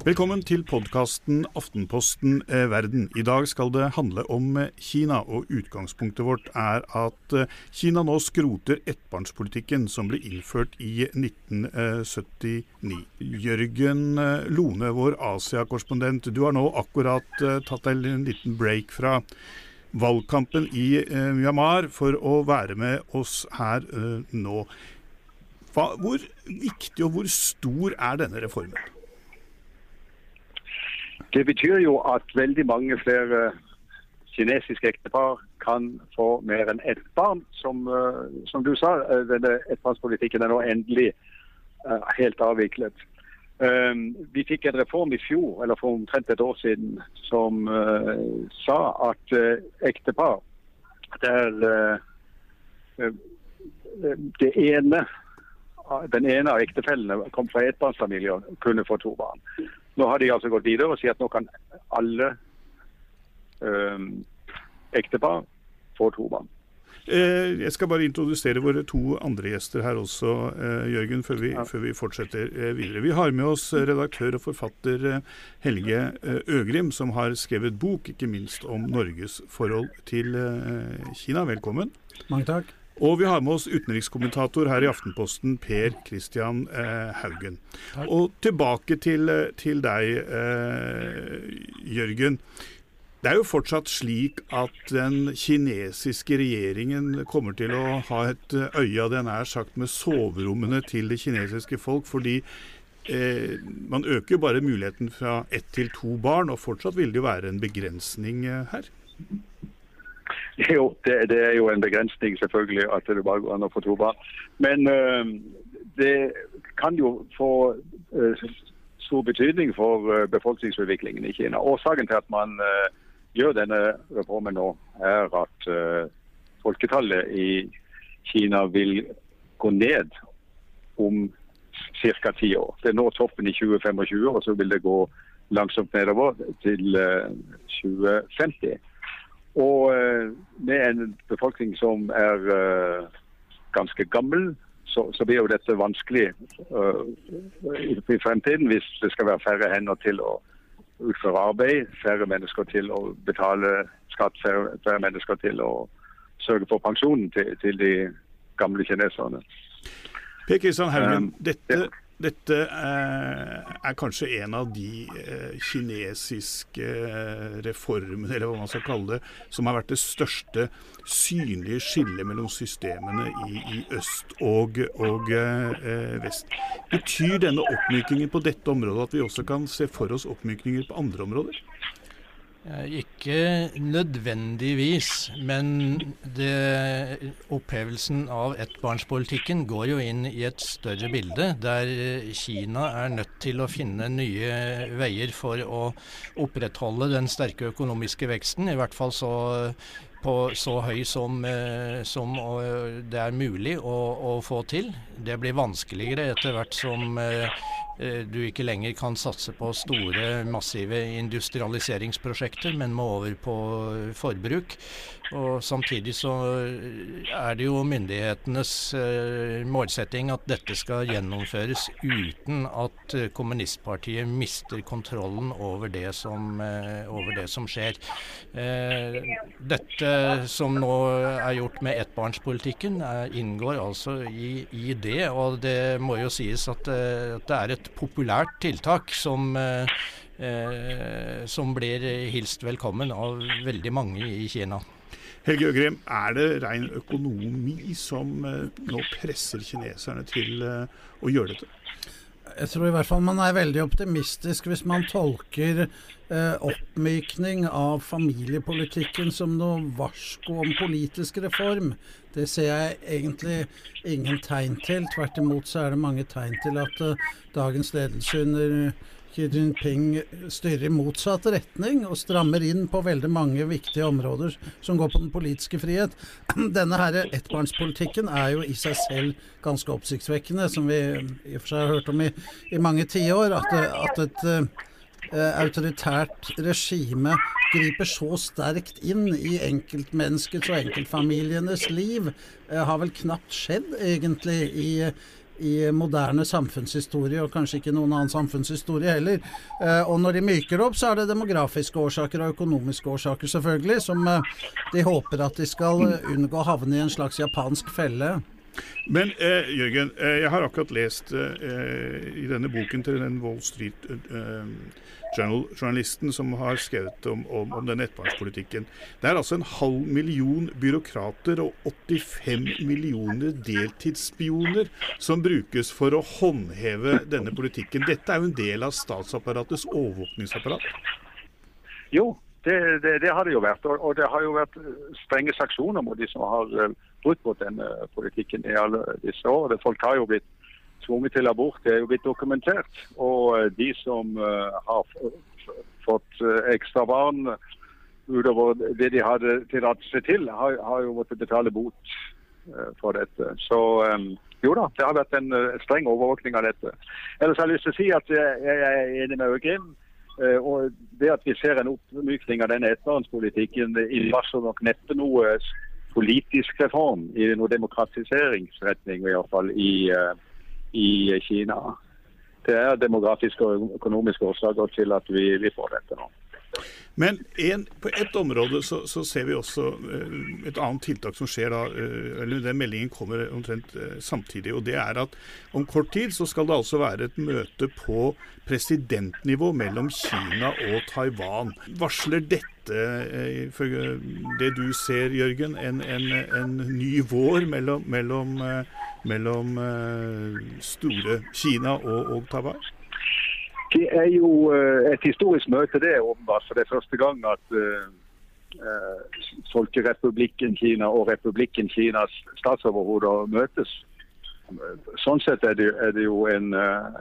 Velkommen til podkasten Aftenposten eh, verden. I dag skal det handle om eh, Kina, og utgangspunktet vårt er at eh, Kina nå skroter ettbarnspolitikken som ble innført i 1979. Jørgen Lone, vår Asia-korrespondent, du har nå akkurat tatt deg en liten break fra valgkampen i Myanmar for å være med oss her nå. Hvor viktig og hvor stor er denne reformen? Det betyr jo at veldig mange flere kinesiske ektepar kan få mer enn ett barn. Som, uh, som du sa, uh, denne ettbarnspolitikken er nå endelig uh, helt avviklet. vi fikk en reform i fjor, eller for omtrent et år siden, som sa at ektepar der det ene den ene av ektefellene kom fra ettbarnsfamilier, kunne få to barn. Nå har de altså gått videre og sier at nå kan alle øh, ektepar få to barn. Eh, jeg skal bare introdusere våre to andre gjester her også, eh, Jørgen, før vi, ja. før vi fortsetter eh, videre. Vi har med oss redaktør og forfatter Helge Øgrim, som har skrevet bok, ikke minst om Norges forhold til Kina. Velkommen. Mange takk. Og vi har med oss utenrikskommentator her i Aftenposten, Per Christian eh, Haugen. Takk. Og tilbake til, til deg, eh, Jørgen. Det er jo fortsatt slik at den kinesiske regjeringen kommer til å ha et øye av det nær sagt med soverommene til det kinesiske folk, fordi eh, man øker jo bare muligheten fra ett til to barn, og fortsatt vil det jo være en begrensning eh, her. Jo, det, det, er jo en begrensning selvfølgelig at det bare går an å få to barn. Men øh, det kan jo få øh, stor betydning for uh, befolkningsutviklingen i Kina. Årsaken til at man gjør denne reformen nå, er at folketallet i Kina vil gå ned om ca. ti år. Det når toppen i 2025, og så vil det gå langsomt nedover til 2050. Og eh, med en befolkning som er eh, ganske gammel, så, så blir jo dette vanskelig uh, i fremtiden hvis det skal være færre hender til å utføre arbeid, færre mennesker til å betale skatt, færre, færre mennesker til å sørge for pensjonen til, til de gamle kineserne. Per Kristian Haugen, um, dette. Dette eh, er kanskje en av de eh, kinesiske eh, reformene, eller hva man skal kalle det, som har vært det største synlige skillet mellom systemene i, i øst og, og vest. Betyr denne oppmykningen på dette området at vi også kan se for oss oppmykninger på andre områder? Ikke nødvendigvis, men det, opphevelsen av ettbarnspolitikken går jo inn i et større bilde, der Kina er nødt til å finne nye veier for å opprettholde den sterke økonomiske veksten, i hvert fall så på så høy som, eh, som det er mulig å, å, få til. Det blir vanskeligere etter hvert som eh, Eh, du ikke lenger kan satse på store, massive industrialiseringsprosjekter, men må over på forbruk. Og Samtidig så er det jo myndighetenes eh, målsetting at dette skal gjennomføres uten at eh, kommunistpartiet mister kontrollen over det som, over det som skjer. Dette som nå er gjort med ettbarnspolitikken, inngår altså i, i, det. Og det må jo sies at, at det er et populært tiltak som, eh, eh, som blir hilst velkommen av veldig mange i Kina. Helge Øgrim, er det ren økonomi som eh, nå presser kineserne til å gjøre dette? Jeg tror i hvert fall man er veldig optimistisk hvis man tolker eh, oppmykning av familiepolitikken som noe varsko om politisk reform. Det ser jeg egentlig ingen tegn til. Tvert imot så er det mange tegn til at eh, dagens ledelse under Xi Jinping styrer i motsatt retning og strammer inn på veldig mange viktige områder som går på den politiske frihet. Denne her ettbarnspolitikken er jo i seg selv ganske oppsiktsvekkende, som vi i og for seg har hørt om i, i mange tiår. At, at et uh, autoritært regime griper så sterkt inn i enkeltmenneskets og enkeltfamilienes liv, uh, har vel knapt skjedd egentlig i i moderne samfunnshistorie, og kanskje ikke noen annen samfunnshistorie heller. Eh, og når de myker opp, så er det demografiske årsaker og økonomiske årsaker, selvfølgelig, som eh, de håper at de skal unngå å havne i en slags japansk felle. Men eh, Jørgen, eh, jeg har akkurat lest eh, i denne boken til den Wall Street eh, Journal-journalisten som har skrevet om, om, om denne ettbarnspolitikken. Det er altså en halv million byråkrater og 85 millioner deltidsspioner som brukes for å håndheve denne politikken. Dette er jo en del av statsapparatets overvåkningsapparat? Jo, det, det, det, har det jo vært. Og, det har jo vært strenge sanksjoner mot de som har uh, brutt mot denne politikken i alle disse år. Folk har jo blitt tvunget til abort. Det er jo blitt dokumentert. Og uh, de som har fått ekstra barn utover det de hadde tillatelse til, har, har, jo måttet betale bot for dette. Så jo da, det har vært en streng overvåkning av dette. Ellers har jeg lyst til å si at jeg er enig med Øgrim. Eh, og det at vi ser en oppmykning av denne ettbarnspolitikken, varsler nok neppe noe politisk reform i noe demokratiseringsretning, i hvert fall i, eh, i Kina. Det er demografiske og økonomiske årsaker til at vi, vi får dette nå. Men en, på ett område så, så, ser vi også uh, et annet tiltak som skjer da, uh, eller Den meldingen kommer omtrent uh, samtidig. og Det er at om kort tid så skal det altså være et møte på presidentnivå mellom Kina og Taiwan. Varsler dette, ifølge det du ser, Jørgen, en, en, en ny vår mellom, mellom, mellom store Kina og, og Taiwan? Det er jo eh, et historisk møte, det er åpenbart. For det er første gang at uh, Folkerepublikken Kina og Republikken Kinas statsoverhoder møtes. Sånn sett er det, er det jo en, uh,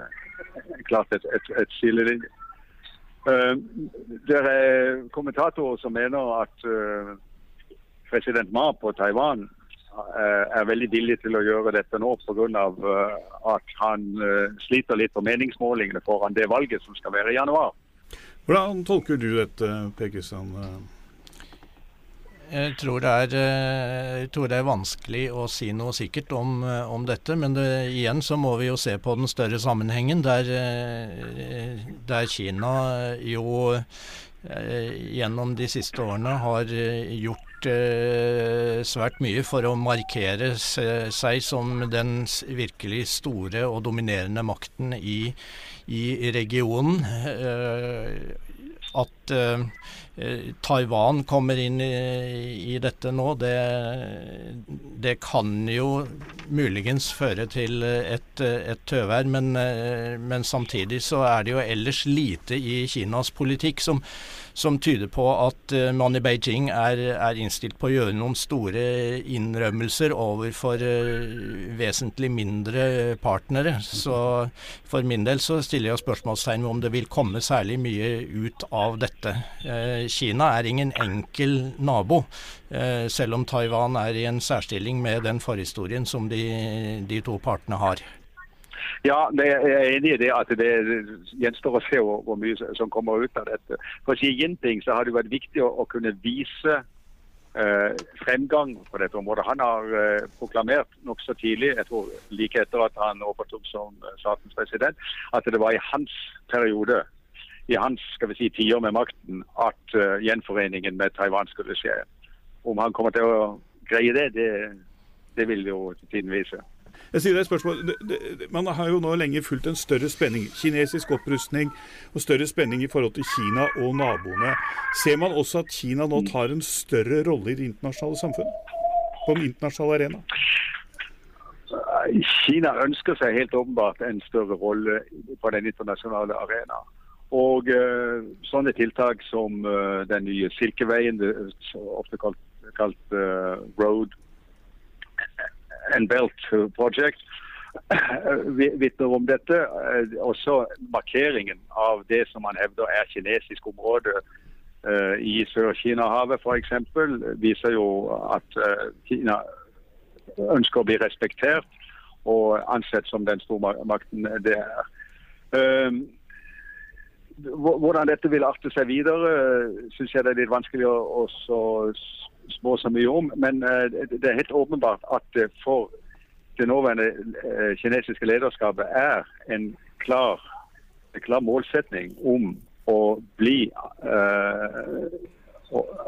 klart et, et, et skillelinje. Uh, det er kommentatorer som mener at president Ma på Taiwan er veldig villig til å gjøre dette nå pga. Eh, at han eh, sliter litt på meningsmålingene foran det valget som skal være i januar. Hvordan tolker du dette, Per Kristian? Jeg tror, er, jeg tror, det er, vanskelig å si noe sikkert om, om dette. Men det, igjen så må vi jo se på den større sammenhengen, der, der Kina jo gjennom de siste årene har gjort eh, svært mye for å markere seg som den virkelig store og dominerende makten i, i regionen. Eh, at eh, Taiwan kommer inn i, i dette nå, det, det, kan jo muligens føre til et, et tøvær. Men, eh, men, samtidig så er det jo ellers lite i Kinas politikk som, som tyder på at man i Beijing er, er, innstilt på å gjøre noen store innrømmelser overfor vesentlig mindre partnere. Så for min del så stiller jeg spørsmålstegn ved om det vil komme særlig mye ut av dette. Kina er ingen enkel nabo, selv om Taiwan er i en særstilling med den forhistorien som de, de to partene har. Ja, jeg er enig i det at det gjenstår å se hvor, mye som kommer ut av dette. For Xi Jinping så har det vært viktig å, kunne vise eh, fremgang på dette området. Han har eh, proklamert nokså tidlig, jeg tror like etter at han overtok som eh, statens president, at det var i hans periode i hans skal vi si, tiår med makten at uh, gjenforeningen med Taiwan skulle skje. Om han kommer til å greie det, det, det vil jo tiden vise. Jeg sier det et spørsmål. Man har jo nå lenge fulgt en større spenning. Kinesisk opprustning og større spenning i forhold til Kina og naboene. Ser man også at Kina nå tar en større rolle i det internasjonale samfunnet? På den internasjonale arena? Kina ønsker seg helt åpenbart en større rolle på den internasjonale arena. Og uh, sånne tiltak som uh, den nye Silkeveien, ofte kalt, kalt uh, Road and Belt Project vitner om dette. Også markeringen av det som man hevder er kinesisk område i Sør-Kina-havet f.eks., viser jo at Kina ønsker å bli respektert og ansett som den stormakten det er. Uh, hvordan dette vil arte seg videre, syns jeg det er litt vanskelig å, å spå så mye om. Men det er helt åpenbart at for det nåværende eh, kinesiske lederskapet er en klar, en klar målsetning om å bli eh,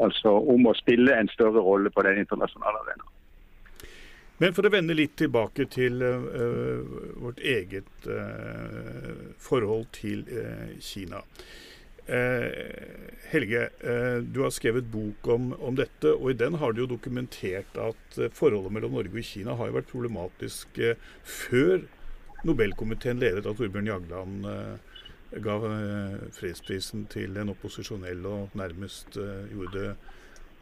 Altså om å spille en større rolle på den internasjonale arenaen. Men for å vende litt tilbake til uh, vårt eget uh, forhold til uh, Kina. Helge, du har skrevet bok om, om, dette, og i den har du jo dokumentert at forholdet mellom Norge og Kina har jo vært problematisk før Nobelkomiteen ledet av Torbjørn Jagland ga fredsprisen til en opposisjonell og nærmest gjorde det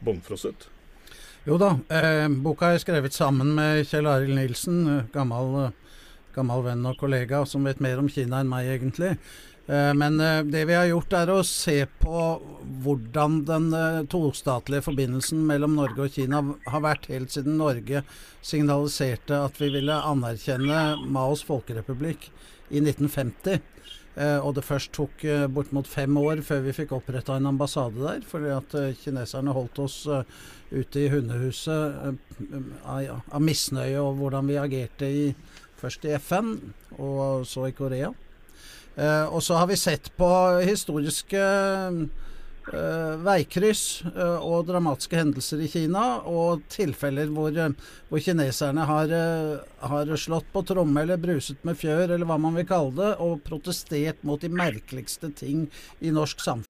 bånnfrosset. Jo da, eh, boka er skrevet sammen med Kjell Arild Nilsen, eh, gammel, eh, gammel, venn og kollega som vet mer om Kina enn meg, egentlig. Eh, men det vi har gjort, er å se på hvordan den tostatlige forbindelsen mellom Norge og Kina har vært helt siden Norge signaliserte at vi ville anerkjenne Maos folkerepublikk i 1950. Eh, og det først tok eh, bortimot fem år før vi fikk oppretta en ambassade der, fordi at eh, kineserne holdt oss ute i hundehuset av, misnøye over hvordan vi agerte i, først i FN og så i Korea. og så har vi sett på historiske veikryss uh, og dramatiske hendelser i Kina, og tilfeller hvor, uh, hvor kineserne har, har, slått på tromme eller bruset med fjør, eller hva man vil kalle det, og protestert mot de merkeligste ting i norsk samfunn.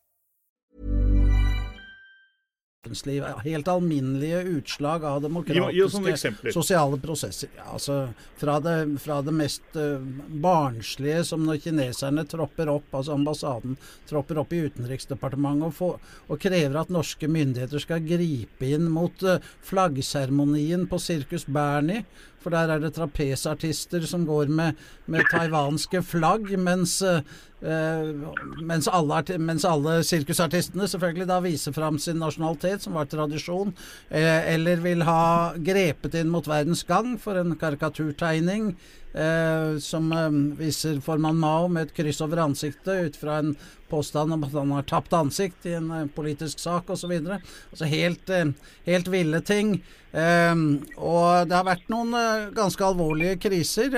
verdensliv. Helt alminnelige utslag av demokratiske sosiale prosesser. Altså, fra, det, fra det mest uh, barnslige, som når kineserne tropper opp, altså ambassaden tropper opp i Utenriksdepartementet og, får, og krever at norske myndigheter skal gripe inn mot uh, flaggseremonien på Sirkus Bernie for der er det trapesartister som går med, med taiwanske flagg, mens, uh, mens, alle, mens, alle, sirkusartistene selvfølgelig da viser fram sin nasjonalitet, som var tradisjon, uh, eller vil ha grepet inn mot verdens gang for en karikaturtegning eh, som eh, viser formann Mao med et kryss over ansiktet ut fra en påstand om at han har tapt ansikt i en eh, politisk sak osv. Altså helt, eh, helt ville ting. Eh, og det har vært noen eh, ganske alvorlige kriser.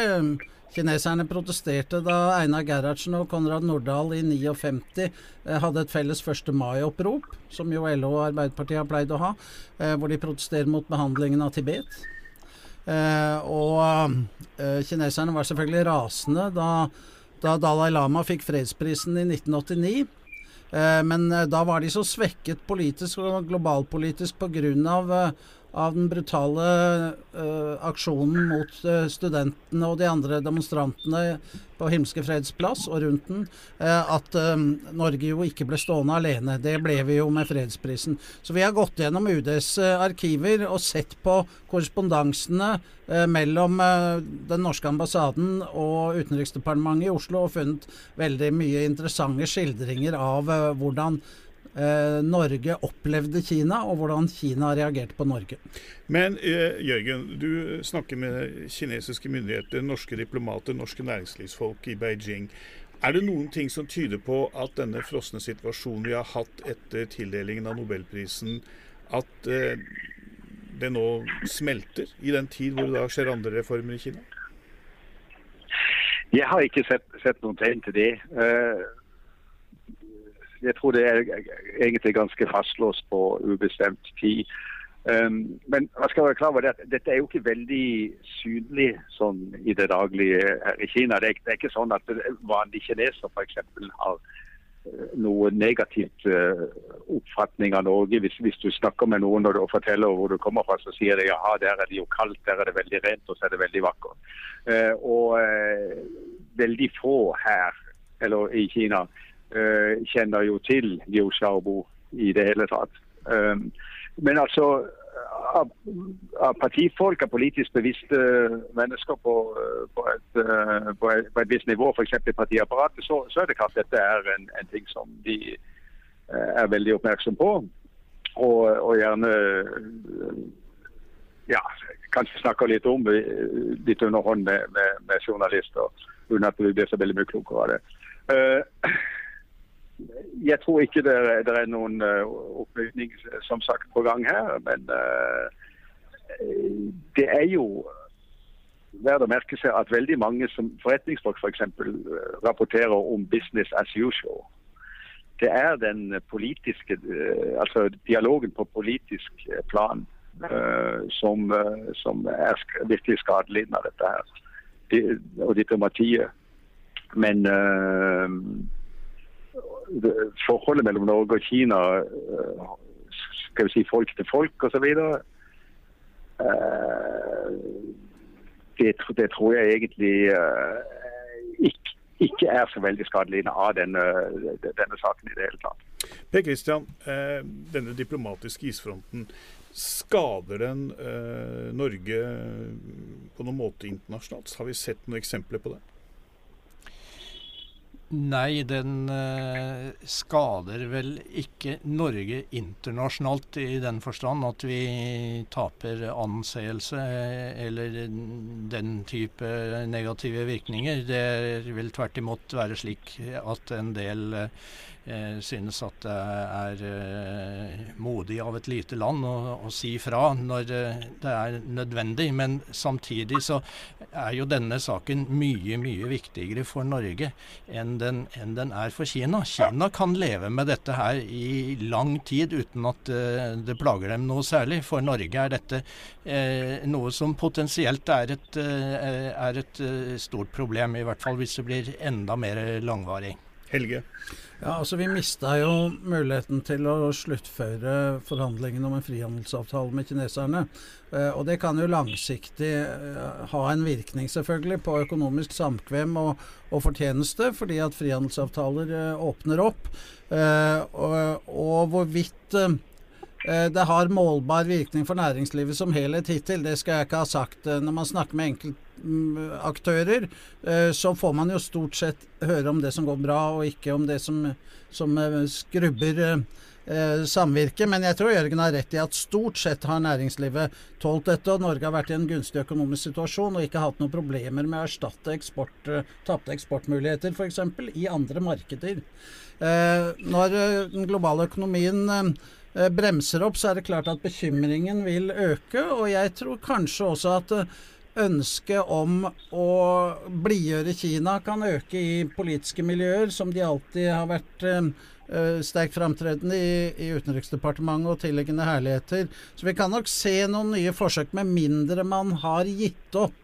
Kineserne protesterte da Einar Gerhardsen og Konrad Nordahl i 59 eh, hadde et felles 1. mai-opprop, som jo LO og Arbeiderpartiet har pleid å ha, eh, hvor de protesterer mot behandlingen av Tibet. Eh, og kineserne var selvfølgelig rasende da, da Dalai Lama fikk fredsprisen i 1989. Eh, men da var de så svekket politisk og globalpolitisk pga. Av den brutale uh, aksjonen mot uh, studentene og de andre demonstrantene på Himmelske freds plass og rundt den, uh, at Norge jo ikke ble stående alene. Det ble vi jo med fredsprisen. Så vi har gått gjennom UDs arkiver og sett på korrespondansene mellom den norske ambassaden og Utenriksdepartementet i Oslo og funnet veldig mye interessante skildringer av hvordan eh, Norge opplevde Kina, og hvordan Kina reagerte på Norge. Men eh, Jørgen, du snakker med kinesiske myndigheter, norske diplomater, norske næringslivsfolk i Beijing. Er det noen ting som tyder på at denne frosne situasjonen vi har hatt etter tildelingen av nobelprisen, at eh, det nå smelter i den tid hvor det da skjer andre reformer i Kina? Jeg har ikke sett, sett noen tegn til det. Uh, jeg tror det er egentlig ganske fastlåst på ubestemt tid. Um, men man skal være klar over at dette er jo ikke veldig synlig sånn i det daglige her i Kina. Det er, det er ikke sånn at vanlige kinesere f.eks. har uh, noe negativt uh, oppfatning av Norge. Hvis, hvis, du snakker med noen og forteller hvor du kommer fra, så sier de jaha, der er det jo kaldt, der er det veldig rent, og så er det veldig vakkert. Uh, og veldig få her, eller i Kina, uh, kjenner jo til Liu Xiaobo i det hele tatt. Um, men altså av, av, partifolk, av politisk bevisste mennesker på, på, et, på, et, på et, visst nivå, f.eks. i partiapparatet, så, så, er det klart dette er en, en ting som de er veldig oppmerksom på. Og, og gjerne ja, kanskje snakker litt om litt underhånd med, med, med, journalister, uten at vi blir så veldig mye klokere av det. Uh, jeg tror ikke det det er noen uh, opplysning som sagt på gang her. Men uh, det er jo verdt å merke seg at veldig mange som forretningsfolk f.eks. For uh, rapporterer om 'business as usual'. Det er den politiske, altså dialogen på politisk plan som, som, er virkelig skadelidende av dette her. Og diplomatiet. Men forholdet mellom Norge og Kina, eh, skal vi si folk til folk osv. Eh, det, det tror jeg egentlig eh, ikke, ikke er så veldig skadelidende av denne, denne, saken i det hele tatt. Per Kristian, denne diplomatiske isfronten, skader den Norge på noen måte internasjonalt? Har vi sett noen eksempler på det? Nei, den uh, skader vel ikke Norge internasjonalt i den forstand at vi taper anseelse eh, eller den type negative virkninger. Det vil tvert imot være slik at en del eh, synes at det er eh, modig av et lite land å, å si fra når eh, det er nødvendig. Men samtidig så er jo denne saken mye, mye viktigere for Norge enn den, enn den er for Kina. Kina kan leve med dette her i lang tid uten at eh, det plager dem noe særlig. For Norge er dette eh, noe som potensielt er et, eh, er et stort problem, i hvert fall hvis det blir enda mer langvarig. Helge? Ja, altså Vi mista jo muligheten til å sluttføre forhandlingene om en frihandelsavtale med kineserne. Eh, og det kan jo langsiktig eh, ha en virkning selvfølgelig på økonomisk samkvem og, og fortjeneste, fordi at frihandelsavtaler eh, åpner opp. Og, og, hvorvidt det har målbar virkning for næringslivet som helhet hittil, det skal jeg ikke ha sagt. Når man snakker med aktører, så får man jo stort sett høre om det som går bra, og ikke om det som, som skrubber samvirket. Men jeg tror Jørgen har rett i at stort sett har næringslivet tålt dette, og Norge har vært i en gunstig økonomisk situasjon og ikke hatt noen problemer med å erstatte eksport, eh, tapte eksportmuligheter f.eks. i andre markeder. Eh, når eh, den globale økonomien eh, bremser opp, så er det klart at bekymringen vil øke. Og jeg tror kanskje også at ønsket om å blidgjøre Kina kan øke i politiske miljøer, som de alltid har vært uh, sterkt framtredende i, i, Utenriksdepartementet og tilliggende herligheter. Så vi kan nok se noen nye forsøk, med mindre man har gitt opp.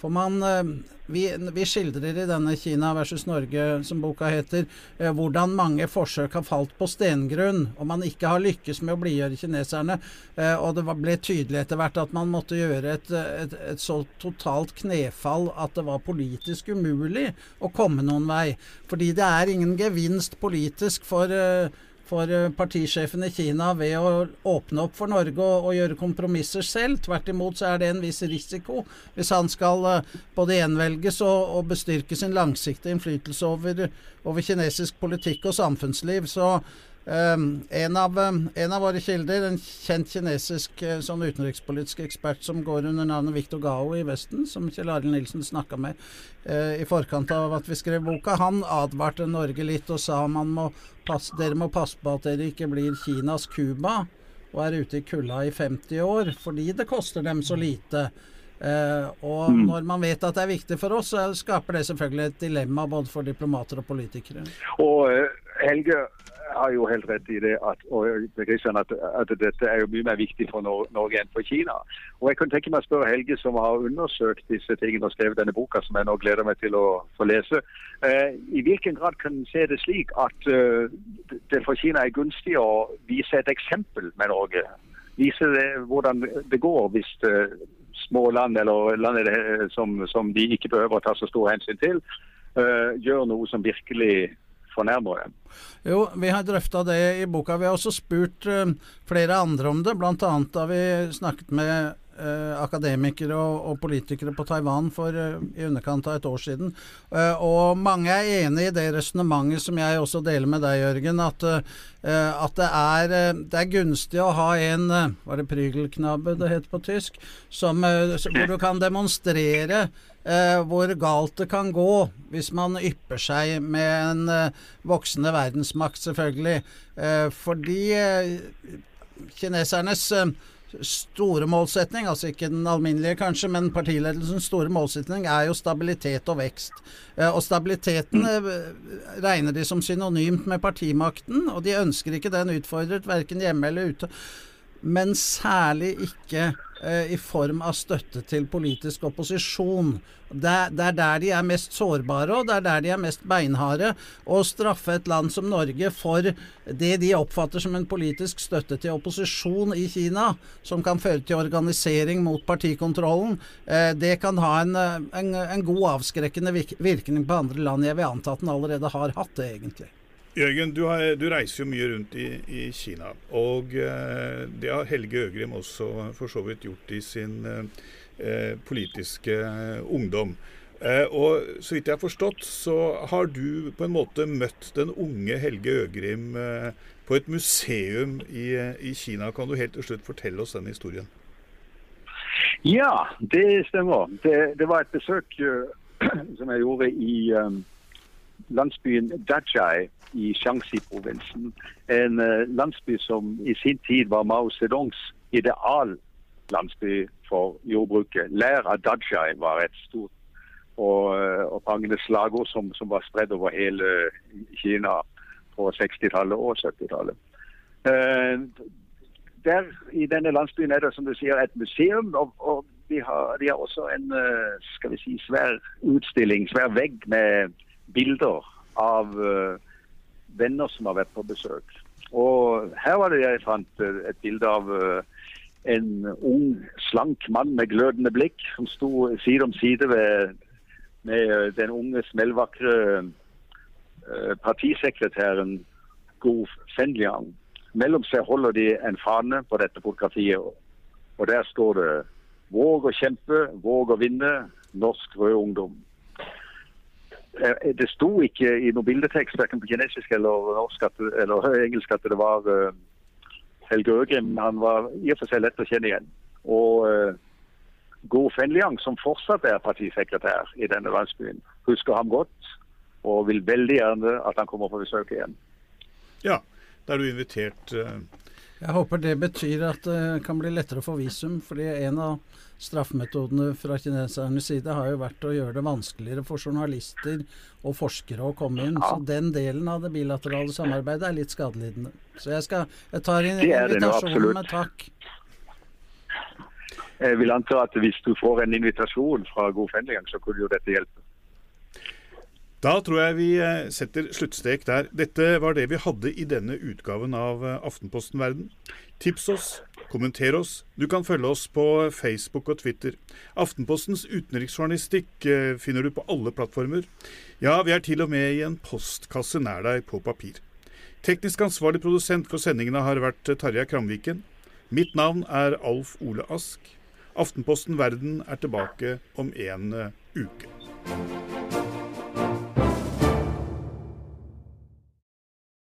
For man uh, vi, vi, skildrer i denne 'Kina versus Norge', som boka heter, uh, hvordan mange forsøk har falt på stengrunn, og man ikke har lykkes med å blidgjøre kineserne. og det ble tydelig etter hvert at man måtte gjøre et, et, et, så totalt knefall at det var politisk umulig å komme noen vei. Fordi det er ingen gevinst politisk for for eh, partisjefen i Kina ved å åpne opp for Norge og, og, gjøre kompromisser selv. Tvert imot så er det en viss risiko hvis han skal uh, både gjenvelges og, og, bestyrke sin langsiktige innflytelse over, over kinesisk politikk og samfunnsliv. Så Um, en, av, um, en, av, våre kilder, en kjent kinesisk uh, sånn utenrikspolitisk ekspert som går under navnet Victor Gao i Vesten, som Kjell Arild Nilsen snakka med uh, i forkant av at vi skrev boka, han advarte Norge litt og sa man må passe, dere må passe på at dere ikke blir Kinas Cuba og er ute i kulda i 50 år, fordi det koster dem så lite. Uh, og mm. når man vet at det er viktig for oss, så skaper det selvfølgelig et dilemma både for diplomater og politikere. Og Helge, har jo helt rett i det at, og at, at dette er jo mye mer viktig for Norge enn for Kina. Og jeg kunne tenke meg å spørre Helge, som har undersøkt disse tingene og skrevet denne boka, som jeg nå gleder meg til å få lese. Eh, I hvilken grad kan en se det slik at eh, det for Kina er gunstig å vise et eksempel med Norge? Vise det, hvordan det går hvis uh, små land, eller land som, som, de ikke behøver å ta så stor hensyn til, uh, gjør noe som virkelig fornærmer dem. Jo, vi har drøfta det i boka. Vi har også spurt uh, flere andre om det, bl.a. da vi snakket med akademikere og, og, politikere på Taiwan for uh, i underkant av et år siden. og mange er enig i det resonnementet som jeg også deler med deg, Jørgen, at, at det, er, det, er, gunstig å ha en Var det prygelknabe det het på tysk? Som, hvor du kan demonstrere eh, hvor galt det kan gå hvis man ypper seg med en eh, voksende verdensmakt, selvfølgelig. Eh, fordi eh, kinesernes eh, store målsetning, altså ikke den alminnelige kanskje, men partiledelsens store målsetning er jo stabilitet og vekst. Eh, og stabiliteten regner de som synonymt med partimakten, og de ønsker ikke den utfordret verken hjemme eller ute. Men særlig ikke Eh, i form av støtte til politisk opposisjon. Det, er der de er mest sårbare, og det er der de er mest beinharde. Å straffe et land som Norge for det de oppfatter som en politisk støtte til opposisjon i Kina, som kan føre til organisering mot partikontrollen, eh, det kan ha en, en, en god avskrekkende virkning på andre land. Jeg vil anta at den allerede har hatt det, egentlig. Jørgen, du, har, du, reiser jo mye rundt i, i Kina. Og eh, det har Helge Øgrim også for så vidt gjort i sin eh, politiske ungdom. Eh, og så vidt jeg har forstått, så har du på en måte møtt den unge Helge Øgrim eh, på et museum i, i, Kina. Kan du helt til slutt fortelle oss den historien? Ja, det stemmer. Det, det var et besøk som jeg gjorde i um, landsbyen Dajai i Shanxi-provinsen. En uh, landsby som i sin tid var Mao Zedongs ideallandsby for jordbruket. Lær av Dajai var et stort og, uh, og prangende slagord som, som, var spredd over hele Kina på 60-tallet og 70-tallet. Uh, der I denne landsbyen er det som du sier, et museum. og, og de har, de har, også en skal vi si, svær utstilling, svær vegg med bilder av uh, venner som har vært på besøk. Og her var det jeg fant eh, et bilde av uh, en ung, slank mann med glødende blikk som sto side om side ved, med den unge, smellvakre partisekretæren Gov Fenliang. Mellom seg holder de en fane på dette fotografiet, og der står det 'Våg å kjempe, våg å vinne'. norsk rød ungdom. Eh, det sto ikke i noen bildetekst verken på kinesisk eller, norsk at, eller engelsk at det var uh, Helge Øgrim. Han var i og for seg lett å kjenne igjen. Og uh, Gro Fenliang, som fortsatt er partisekretær i denne landsbyen, husker ham godt og vil veldig gjerne at han kommer på besøk igjen. Ja, da er du invitert. Uh... Jeg håper det betyr at det kan bli lettere å få visum. fordi en av straffemetodene fra kinesernes side har jo vært å gjøre det vanskeligere for journalister og forskere å komme inn. Så den delen av det bilaterale samarbeidet er litt skadelidende. Så jeg, skal, jeg tar inn invitasjonen med takk. Jeg vil anta at hvis du får en invitasjon fra God Fendling, så kunne jo dette hjelpe. Da tror jeg vi eh, setter sluttstrek der. Dette var det vi hadde i denne utgaven av eh, Aftenposten Verden. Tips oss, kommenter oss. Du kan følge oss på Facebook og Twitter. Aftenpostens utenriksjournalistikk eh, finner du på alle plattformer. Ja, vi er til og med i en postkasse nær deg på papir. Teknisk ansvarlig produsent for sendingene har vært Tarjei Kramviken. Mitt navn er Alf Ole Ask. Aftenposten Verden er tilbake om en uke.